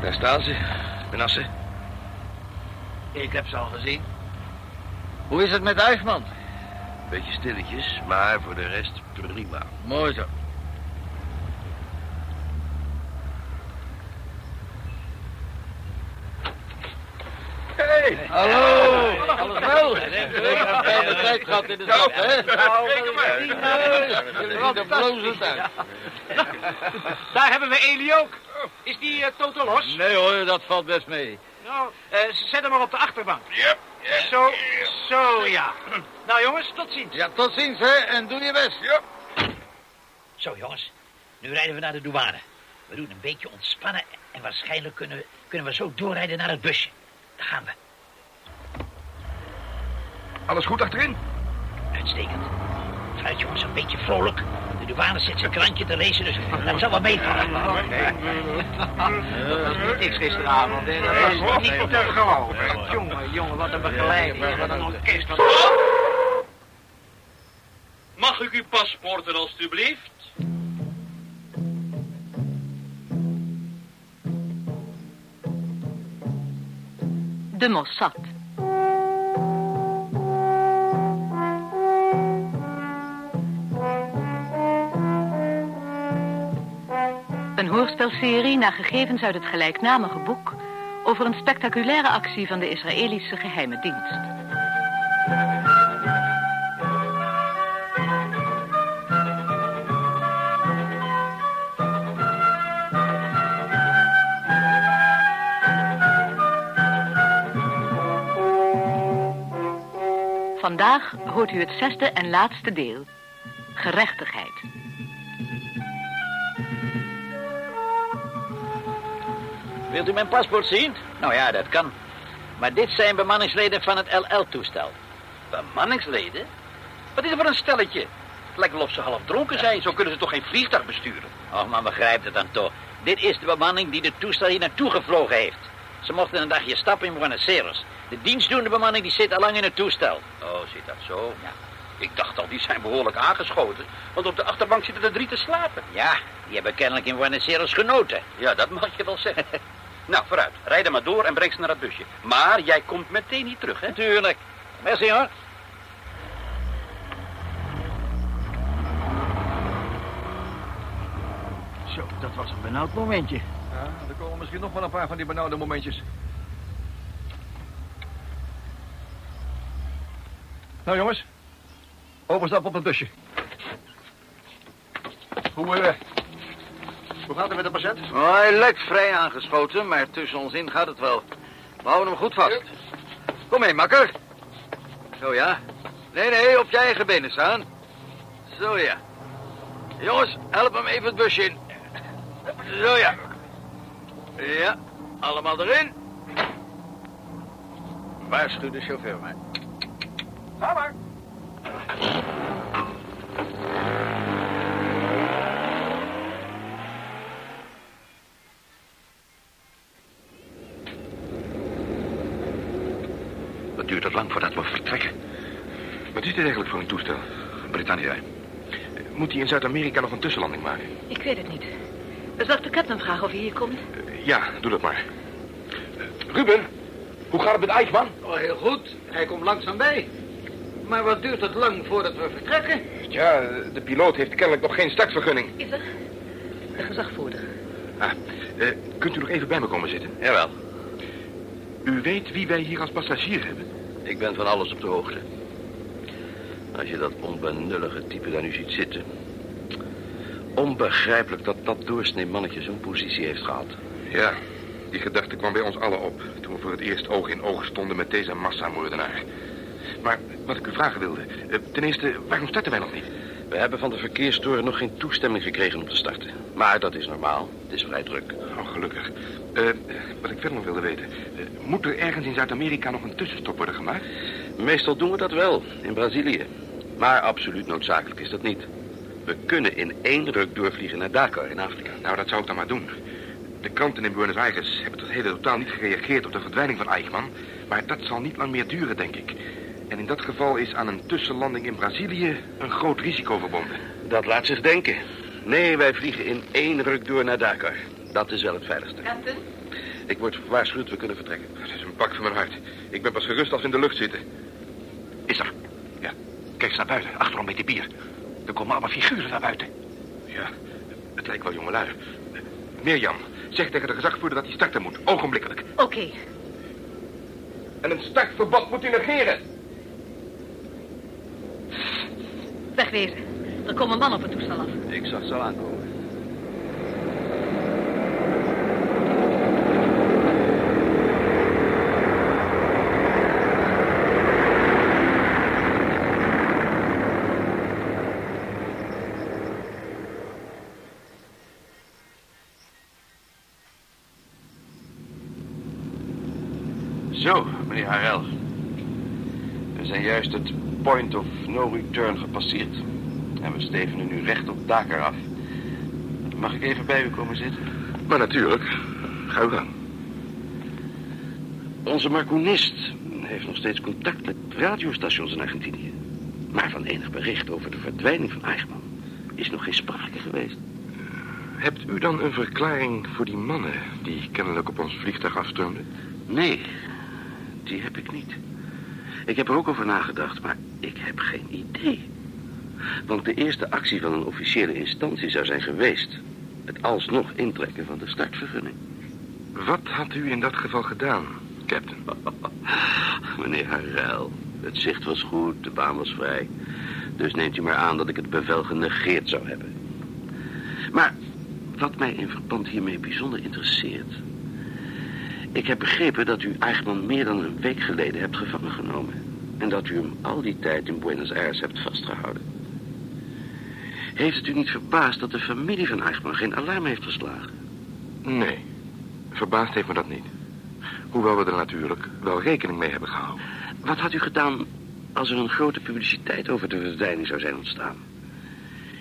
Daar staan ze, Menasse. Ik heb ze al gezien. Hoe is het met Eichmann? Beetje stilletjes, maar voor de rest prima. Mooi zo. Hey, Hallo, wel? Een fijne tijd gehad in de stad, hè? Nou, de blozen. Daar hebben we Eli ook. Is die uh, totaal los? Nee hoor, dat valt best mee. Nou, eh, zet hem maar op de achterbank. Yep. Zo, zo ja. Nou jongens, tot ziens. Ja, tot ziens, hè, en doe je best. Ja. Zo, jongens. Nu rijden we naar de douane. We doen een beetje ontspannen en waarschijnlijk kunnen we, kunnen we zo doorrijden naar het busje. Daar gaan we. Alles goed achterin? Uitstekend. Vooruit, jongens, een beetje vrolijk. De douane zit zijn krantje te lezen, dus dat zal wel meevallen. Dat was niet niks gisteravond, hè. Dat was niet te geloven. Jongen, jongen, wat een begeleiding. Wat een orkest. Wat... Mag ik uw paspoorten alstublieft? De Mossad. Hoorspelserie naar gegevens uit het gelijknamige boek... over een spectaculaire actie van de Israëlische geheime dienst. Vandaag hoort u het zesde en laatste deel. Gerechtigheid. Wilt u mijn paspoort zien? Nou ja, dat kan. Maar dit zijn bemanningsleden van het LL-toestel. Bemanningsleden? Wat is er voor een stelletje? Het lijkt wel of ze half dronken zijn. Zo kunnen ze toch geen vliegtuig besturen? Och, man begrijpt het dan toch. Dit is de bemanning die de toestel hier naartoe gevlogen heeft. Ze mochten een dagje stappen in Buenos Aires. De dienstdoende bemanning die zit al lang in het toestel. Oh, zit dat zo? Ja. Ik dacht al, die zijn behoorlijk aangeschoten. Want op de achterbank zitten er drie te slapen. Ja, die hebben kennelijk in Buenos Aires genoten. Ja, dat mag je wel zeggen. nou, vooruit. Rijd er maar door en breng ze naar het busje. Maar jij komt meteen niet terug, hè? Tuurlijk. Merci hoor. Zo, dat was een benauwd momentje. Ja, er komen misschien nog wel een paar van die benauwde momentjes. Nou, jongens. Overstap op het busje. Hoe, eh... Hoe gaat het met de patiënt? Oh, hij lijkt vrij aangeschoten, maar tussen ons in gaat het wel. We houden hem goed vast. Kom mee, makker. Zo ja. Nee, nee, op je eigen benen staan. Zo ja. Jongens, help hem even het busje in. Zo ja. Ja, allemaal erin. Waarschuw de chauffeur maar. Ga maar. Lang voordat we vertrekken? Wat is dit eigenlijk voor een toestel? Britannia. Moet hij in Zuid-Amerika nog een tussenlanding maken? Ik weet het niet. Zal ik de captain vragen of hij hier komt? Eh, Ja, doe dat maar. Eh, Ruben, hoe gaat het met Eichmann? Oh, heel goed. Hij komt langzaam bij. Maar wat duurt het lang voordat we vertrekken? Ja, de piloot heeft kennelijk nog geen startvergunning. Is er? De gezagvoerder. Ah, eh, kunt u nog even bij me komen zitten? Jawel. U weet wie wij hier als passagier hebben? Ik ben van alles op de hoogte. Als je dat onbenullige type daar nu ziet zitten. Onbegrijpelijk dat dat doorsnee mannetje zo'n positie heeft gehad. Ja, die gedachte kwam bij ons allen op... toen we voor het eerst oog in oog stonden met deze massamoordenaar. Maar wat ik u vragen wilde... eh, ten eerste, waarom starten wij nog niet? We hebben van de verkeerstoren nog geen toestemming gekregen om te starten. Maar dat is normaal. Het is vrij druk. Oh, gelukkig. Eh, wat ik verder nog wilde weten... eh, moet er ergens in Zuid-Amerika nog een tussenstop worden gemaakt? Meestal doen we dat wel, in Brazilië. Maar absoluut noodzakelijk is dat niet. We kunnen in één ruk doorvliegen naar Dakar in Afrika. Nou, dat zou ik dan maar doen. De kranten in Buenos Aires hebben tot heden totaal niet gereageerd op de verdwijning van Eichmann. Maar dat zal niet lang meer duren, denk ik. En in dat geval is aan een tussenlanding in Brazilië een groot risico verbonden. Dat laat zich denken. Nee, wij vliegen in één ruk door naar Dakar. Dat is wel het veiligste. Captain? Ik word gewaarschuwd, we kunnen vertrekken. Dat is een pak van mijn hart. Ik ben pas gerust als we in de lucht zitten. Is er? Ja. Kijk eens naar buiten, achterom bij die bier. Er komen allemaal figuren naar buiten. Ja, het lijkt wel jongelui. Mirjam, zeg tegen de gezagvoerder dat hij starten moet. Ogenblikkelijk. Oké. En een startverbod moet u negeren. Wegwezen. Er komen mannen op het toestel af. Ik zag ze al aankomen. Zo, meneer Harel. We zijn juist het point of no return gepasseerd. En we stevenen nu recht op Dakar af. Mag ik even bij u komen zitten? Maar natuurlijk. Ga uw gang. Onze marconist heeft nog steeds contact met radiostations in Argentinië. Maar van enig bericht over de verdwijning van Eichmann is nog geen sprake geweest. Hebt u dan een verklaring voor die mannen die kennelijk op ons vliegtuig afstormden? Nee, die heb ik niet. Ik heb er ook over nagedacht, maar ik heb geen idee. Want de eerste actie van een officiële instantie zou zijn geweest... het alsnog intrekken van de startvergunning. Wat had u in dat geval gedaan, captain? Meneer Harel, het zicht was goed, de baan was vrij. Dus neemt u maar aan dat ik het bevel genegeerd zou hebben. Maar wat mij in verband hiermee bijzonder interesseert... Ik heb begrepen dat u Eichmann meer dan een week geleden hebt gevangen genomen. En dat u hem al die tijd in Buenos Aires hebt vastgehouden. Heeft het u niet verbaasd dat de familie van Eichmann geen alarm heeft geslagen? Nee, verbaasd heeft me dat niet. Hoewel we er natuurlijk wel rekening mee hebben gehouden. Wat had u gedaan als er een grote publiciteit over de verdwijning zou zijn ontstaan?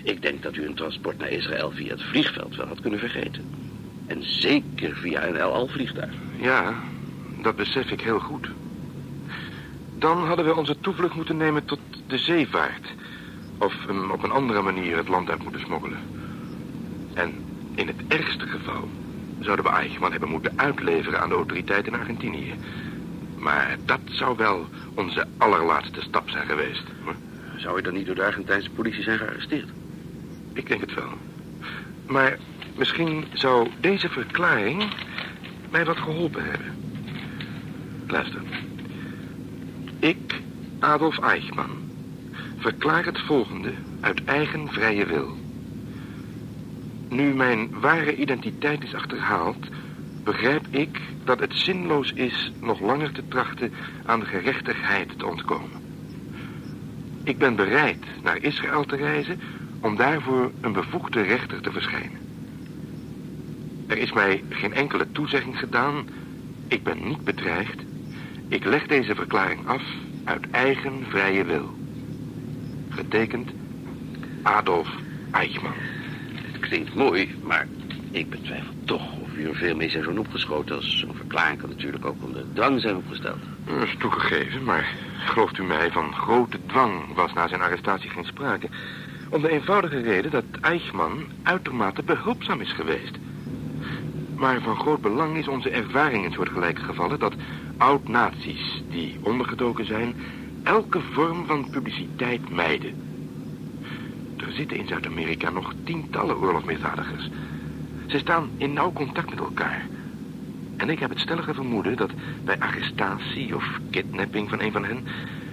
Ik denk dat u een transport naar Israël via het vliegveld wel had kunnen vergeten. En zeker via een El Al-vliegtuig. Ja, dat besef ik heel goed. Dan hadden we onze toevlucht moeten nemen tot de zeevaart. Of hem op een andere manier het land uit moeten smokkelen. En in het ergste geval zouden we Eichmann hebben moeten uitleveren aan de autoriteiten in Argentinië. Maar dat zou wel onze allerlaatste stap zijn geweest. Hoor. Zou u dan niet door de Argentijnse politie zijn gearresteerd? Ik denk het wel. Maar misschien zou deze verklaring mij wat geholpen hebben. Luister. Ik, Adolf Eichmann, verklaar het volgende uit eigen vrije wil. Nu mijn ware identiteit is achterhaald, begrijp ik dat het zinloos is nog langer te trachten aan gerechtigheid te ontkomen. Ik ben bereid naar Israël te reizen om daarvoor een bevoegde rechter te verschijnen. Er is mij geen enkele toezegging gedaan. Ik ben niet bedreigd. Ik leg deze verklaring af uit eigen vrije wil. Getekend Adolf Eichmann. Het klinkt mooi, maar ik betwijfel toch of u er veel mee zijn zo'n opgeschoten als zo'n verklaring kan natuurlijk ook onder dwang zijn opgesteld. Dat is toegegeven, maar gelooft u mij, van grote dwang was na zijn arrestatie geen sprake. Om de eenvoudige reden dat Eichmann uitermate behulpzaam is geweest. Maar van groot belang is onze ervaring in soortgelijke gevallen... dat oud-naties die ondergedoken zijn... elke vorm van publiciteit mijden. Er zitten in Zuid-Amerika nog tientallen oorlogsmisdadigers. Ze staan in nauw contact met elkaar. En ik heb het stellige vermoeden dat bij arrestatie of kidnapping van een van hen...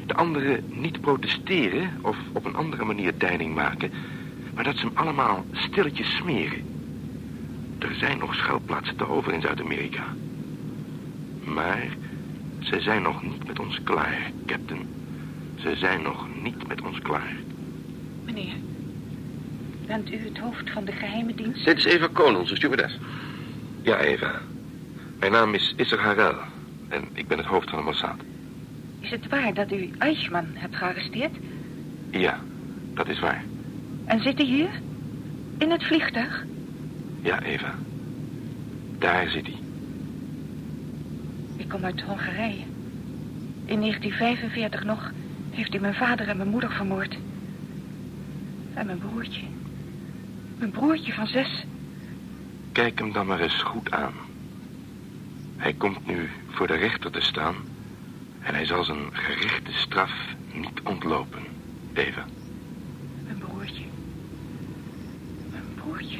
de anderen niet protesteren of op een andere manier deining maken... maar dat ze hem allemaal stilletjes smeren... Er zijn nog schuilplaatsen te over in Zuid-Amerika. Maar ze zijn nog niet met ons klaar, captain. Ze zijn nog niet met ons klaar. Meneer, bent u het hoofd van de geheime dienst? Dit is Eva Koon, onze stewardess. Ja, Eva. Mijn naam is Isser Harel. En ik ben het hoofd van de Mossad. Is het waar dat u Eichmann hebt gearresteerd? Ja, dat is waar. En zit hij hier? In het vliegtuig? Ja, Eva. Daar zit hij. Ik kom uit Hongarije. In 1945 nog heeft u mijn vader en mijn moeder vermoord. En mijn broertje. Mijn broertje van zes. Kijk hem dan maar eens goed aan. Hij komt nu voor de rechter te staan... en hij zal zijn gerichte straf niet ontlopen, Eva. Mijn broertje. Mijn broertje.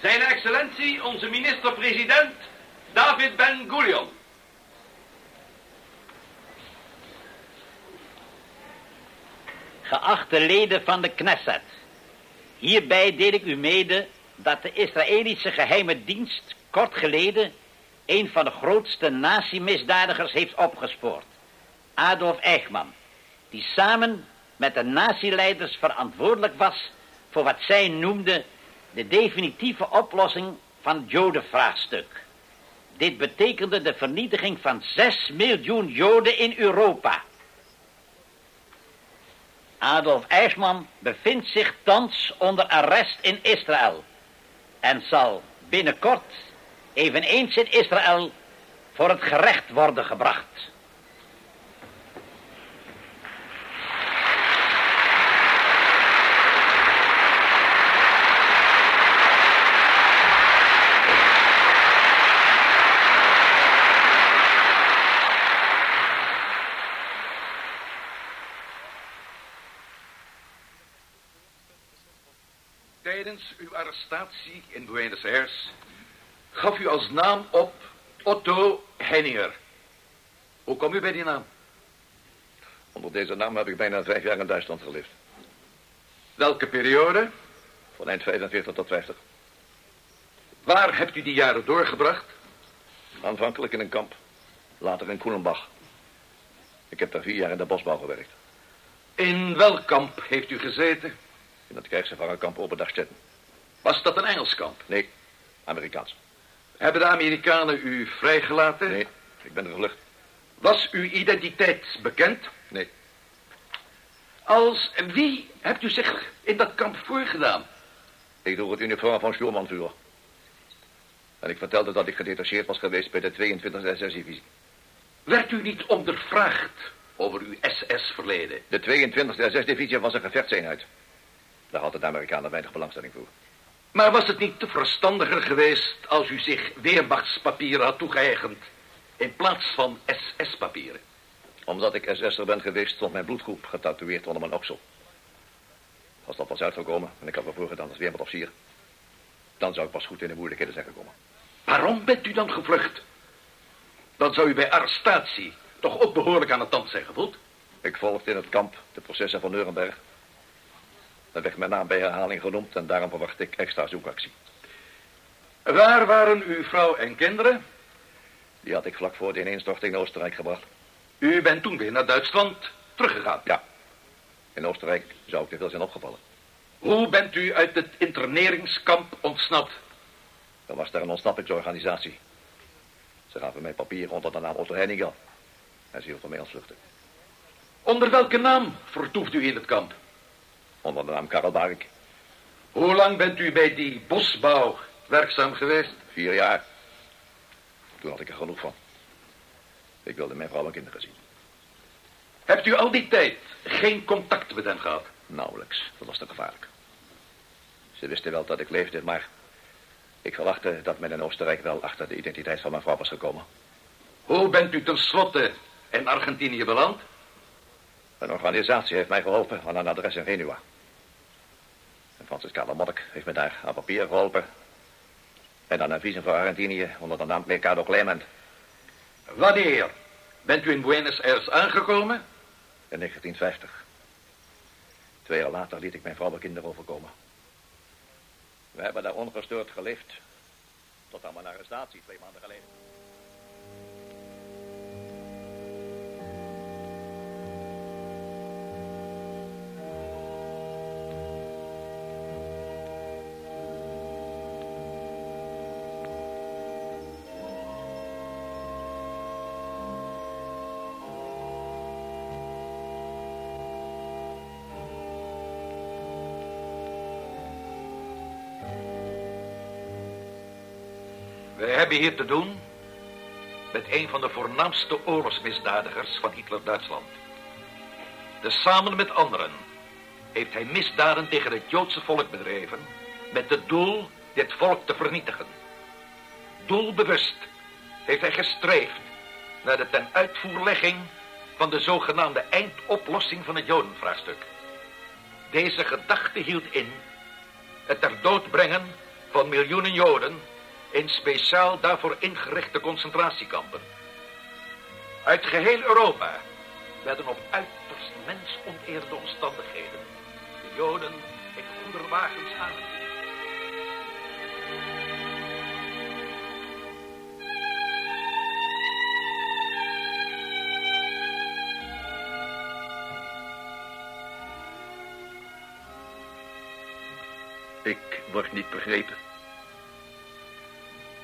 Zijn onze minister-president, David Ben Gurion. Geachte leden van de Knesset. Hierbij deel ik u mede dat de Israëlische geheime dienst kort geleden een van de grootste nazi-misdadigers heeft opgespoord. Adolf Eichmann, die samen met de nazi-leiders verantwoordelijk was voor wat zij noemden de definitieve oplossing van het jodenvraagstuk. Dit betekende de vernietiging van 6 miljoen joden in Europa. Adolf Eichmann bevindt zich thans onder arrest in Israël en zal binnenkort eveneens in Israël voor het gerecht worden gebracht. Tijdens uw arrestatie in Buenos Aires gaf u als naam op Otto Henninger. Hoe kwam u bij die naam? Onder deze naam heb ik bijna vijf jaar in Duitsland geleefd. Welke periode? Van eind 45 tot 50. Waar hebt u die jaren doorgebracht? Aanvankelijk in een kamp. Later in Koelenbach. Ik heb daar vier jaar in de bosbouw gewerkt. In welk kamp heeft u gezeten? In het krijgsgevangenkamp Oberdachstetten. Was dat een Engels kamp? Nee, Amerikaans. Hebben de Amerikanen u vrijgelaten? Nee, ik ben er gevlucht. Was uw identiteit bekend? Nee. Als wie hebt u zich in dat kamp voorgedaan? Ik droeg het uniform van stuurmanvuur. En ik vertelde dat ik gedetacheerd was geweest bij de 22e SS-divisie. Werd u niet ondervraagd over uw SS-verleden? De 22e SS-divisie was een gevechtseenheid. Daar hadden de Amerikanen weinig belangstelling voor. Maar was het niet te verstandiger geweest als u zich weermachtspapieren had toegeëigend... in plaats van SS-papieren? Omdat ik SS'er ben geweest, stond mijn bloedgroep getatoeëerd onder mijn oksel. Als dat was uitgekomen en ik had me voorgedaan als weermachtofficier... dan zou ik pas goed in de moeilijkheden zijn gekomen. Waarom bent u dan gevlucht? Dan zou u bij arrestatie toch ook behoorlijk aan het tand zijn gevoeld? Ik volgde in het kamp de processen van Nuremberg. Daar werd mijn naam bij herhaling genoemd en daarom verwacht ik extra zoekactie. Waar waren uw vrouw en kinderen? Die had ik vlak voor de ineenstorting in Oostenrijk gebracht. U bent toen weer naar Duitsland teruggegaan? Ja. In Oostenrijk zou ik te veel zijn opgevallen. Hoe bent u uit het interneringskamp ontsnapt? Er was daar een ontsnappingsorganisatie. Ze gaven mij papieren onder de naam Otto Henninger. En ze hielden mij ontvluchten. Onder welke naam vertoeft u in het kamp? Onder de naam Karel. Hoe lang bent u bij die bosbouw werkzaam geweest? Vier jaar. Toen had ik er genoeg van. Ik wilde mijn vrouw en kinderen zien. Hebt u al die tijd geen contact met hen gehad? Nauwelijks. Dat was te gevaarlijk. Ze wisten wel dat ik leefde, maar... ik verwachtte dat men in Oostenrijk wel achter de identiteit van mijn vrouw was gekomen. Hoe bent u tenslotte in Argentinië beland? Een organisatie heeft mij geholpen aan een adres in Genua. En Francisca de Monnik heeft me daar aan papier geholpen. En dan een visum voor Argentinië onder de naam Mercado Clement. Wanneer bent u in Buenos Aires aangekomen? In 1950. Twee jaar later liet ik mijn vrouw en kinderen overkomen. We hebben daar ongestoord geleefd. Tot aan mijn arrestatie twee maanden geleden. Hebben hier te doen met een van de voornaamste oorlogsmisdadigers van Hitler-Duitsland. Tezamen met anderen heeft hij misdaden tegen het Joodse volk bedreven met het doel dit volk te vernietigen. Doelbewust heeft hij gestreefd naar de ten uitvoerlegging van de zogenaamde eindoplossing van het Jodenvraagstuk. Deze gedachte hield in het ter dood brengen van miljoenen Joden in speciaal daarvoor ingerichte concentratiekampen. Uit geheel Europa werden op uiterst mensoneerde omstandigheden de Joden in goederenwagens aangevoerd. Ik word niet begrepen.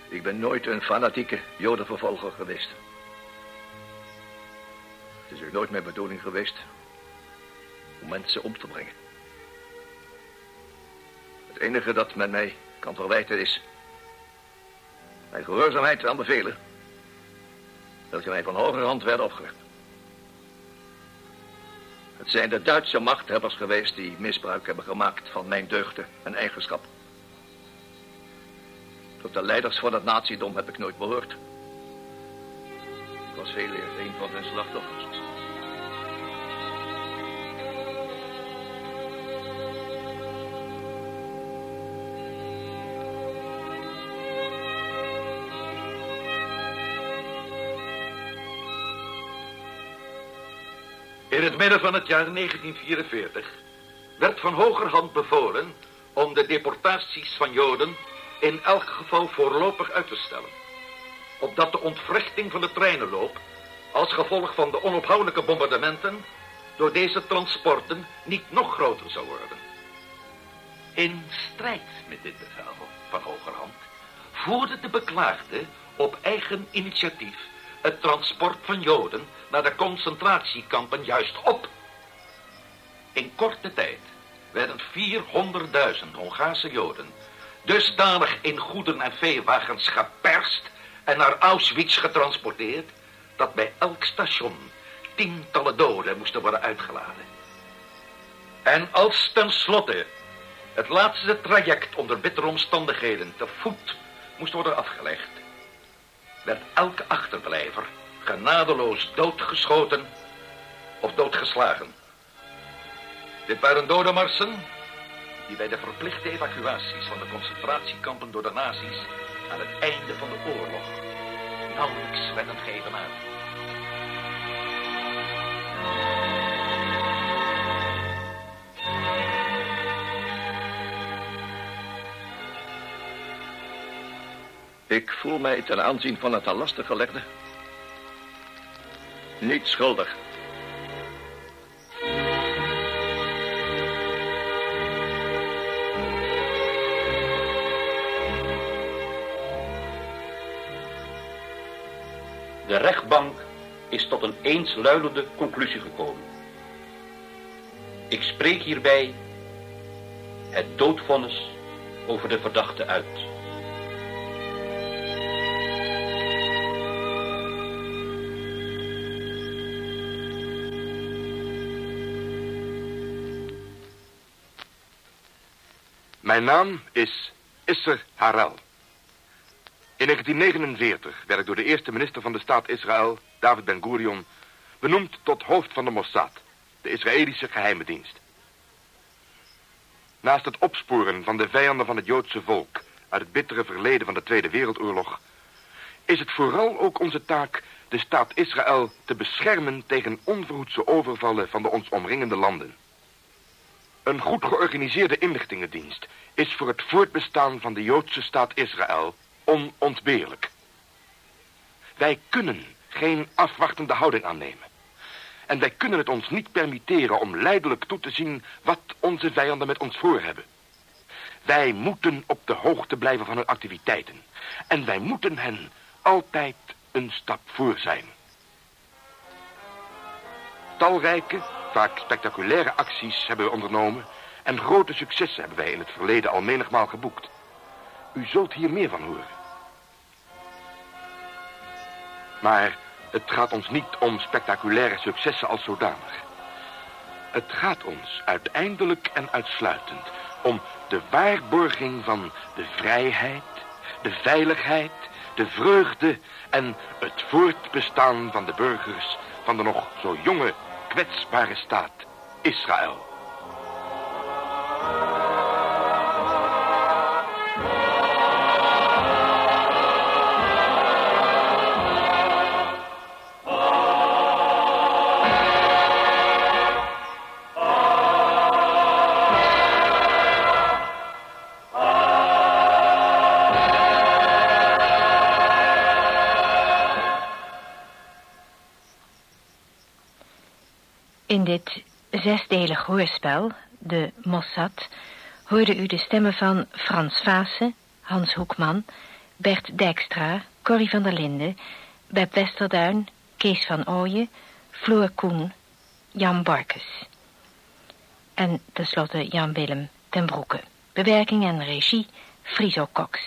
Ik ben nooit een fanatieke jodenvervolger geweest. Het is ook nooit mijn bedoeling geweest om mensen om te brengen. Het enige dat men mij kan verwijten is mijn gehoorzaamheid aan bevelen. Welke mij van hoger hand werden opgelegd. Het zijn de Duitse machthebbers geweest die misbruik hebben gemaakt van mijn deugden en eigenschappen. Tot de leiders van het naziedom heb ik nooit behoord. Ik was veel eer een van hun slachtoffers. In het midden van het jaar 1944 werd van hogerhand bevolen om de deportaties van Joden in elk geval voorlopig uit te stellen. Opdat de ontwrichting van de treinenloop als gevolg van de onophoudelijke bombardementen door deze transporten niet nog groter zou worden. In strijd met dit bevel van hogerhand voerde de beklaagde op eigen initiatief het transport van Joden naar de concentratiekampen juist op. In korte tijd werden 400.000 Hongaarse Joden dusdanig in goeden en veewagens geperst en naar Auschwitz getransporteerd, dat bij elk station tientallen doden moesten worden uitgeladen. En als tenslotte het laatste traject onder bittere omstandigheden te voet moest worden afgelegd, werd elke achterblijver genadeloos doodgeschoten of doodgeslagen. Dit waren dodenmarsen die bij de verplichte evacuaties van de concentratiekampen door de nazi's aan het einde van de oorlog nauwelijks werden geëvenaard. Ik voel mij ten aanzien van het al lastig gelegde niet schuldig. De rechtbank is tot een eensluidende conclusie gekomen. Ik spreek hierbij het doodvonnis over de verdachte uit. Mijn naam is Isser Harel. In 1949 werd ik door de eerste minister van de staat Israël, David Ben-Gurion, benoemd tot hoofd van de Mossad, de Israëlische geheime dienst. Naast het opsporen van de vijanden van het Joodse volk uit het bittere verleden van de Tweede Wereldoorlog, is het vooral ook onze taak de staat Israël te beschermen tegen onverhoedse overvallen van de ons omringende landen. Een goed georganiseerde inlichtingendienst is voor het voortbestaan van de Joodse staat Israël onontbeerlijk. Wij kunnen geen afwachtende houding aannemen. En wij kunnen het ons niet permitteren om leidelijk toe te zien wat onze vijanden met ons voor hebben. Wij moeten op de hoogte blijven van hun activiteiten. En wij moeten hen altijd een stap voor zijn. Talrijke, vaak spectaculaire acties hebben we ondernomen... en grote successen hebben wij in het verleden al menigmaal geboekt. U zult hier meer van horen. Maar het gaat ons niet om spectaculaire successen als zodanig. Het gaat ons uiteindelijk en uitsluitend om de waarborging van de vrijheid, de veiligheid, de vreugde en het voortbestaan van de burgers van de nog zo jonge, kwetsbare staat Israël. Dit zesdelig hoorspel, de Mossad, hoorde u de stemmen van Frans Vaassen, Hans Hoekman, Bert Dijkstra, Corrie van der Linden, Beb Westerduin, Kees van Ooyen, Floor Koen, Jan Barkes. En tenslotte Jan Willem ten Broeke. Bewerking en regie Friso Cox.